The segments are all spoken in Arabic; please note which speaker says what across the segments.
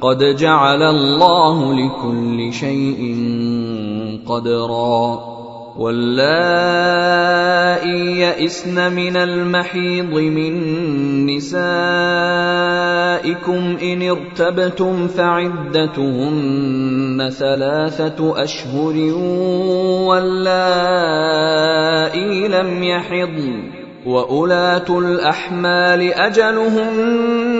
Speaker 1: قد جعل الله لكل شيء قدرا. واللائي يئسن من المحيض من نسائكم ان ارتبتم فعدتهن ثلاثة اشهر واللائي لم يحضن. واولات الاحمال اجلهن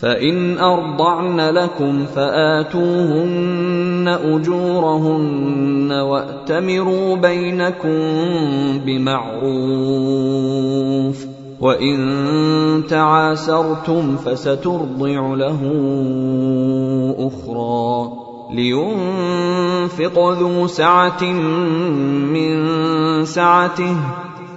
Speaker 1: فإن أرضعن لكم فآتوهن أجورهن وأتمروا بينكم بمعروف وإن تعاسرتم فسترضع له أخرى لينفق ذو سعة من سعته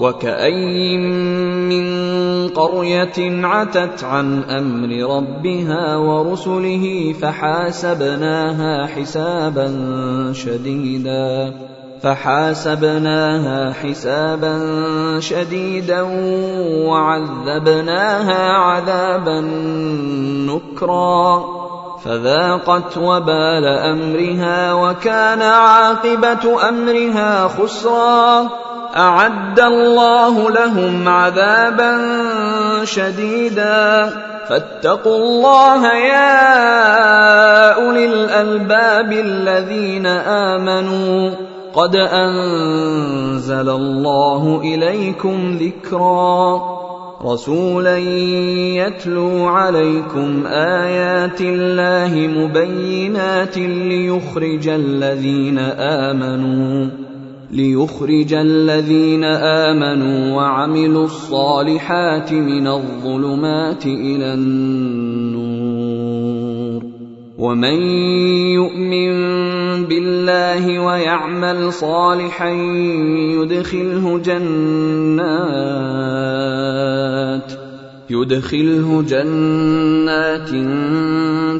Speaker 1: وكاين من قريه عتت عن أمر ربها ورسله فحاسبناها حسابا شديدا فحاسبناها حسابا شديدا وعذبناها عذابا نكرا فذاقت وبال امرها وكان عاقبه امرها خسرا أعد الله لهم عذابا شديدا. فاتقوا الله يا أولي الألباب الذين آمنوا. قد أنزل الله إليكم ذكرا. رسولا يتلو عليكم آيات الله مبينات ليخرج الذين آمنوا. ليخرج الذين آمنوا وعملوا الصالحات من الظلمات إلى النور. ومن يؤمن بالله ويعمل صالحا يدخله جنات. يدخله جنات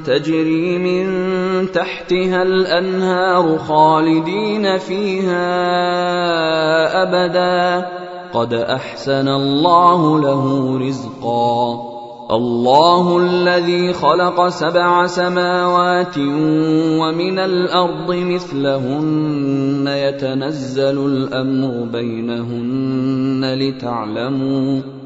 Speaker 1: تجري من تحتها الأنهار خالدين فيها أبدا. قد أحسن الله له رزقا. الله الذي خلق سبع سماوات ومن الأرض مثلهن. يتنزل الأمر بينهن لتعلموا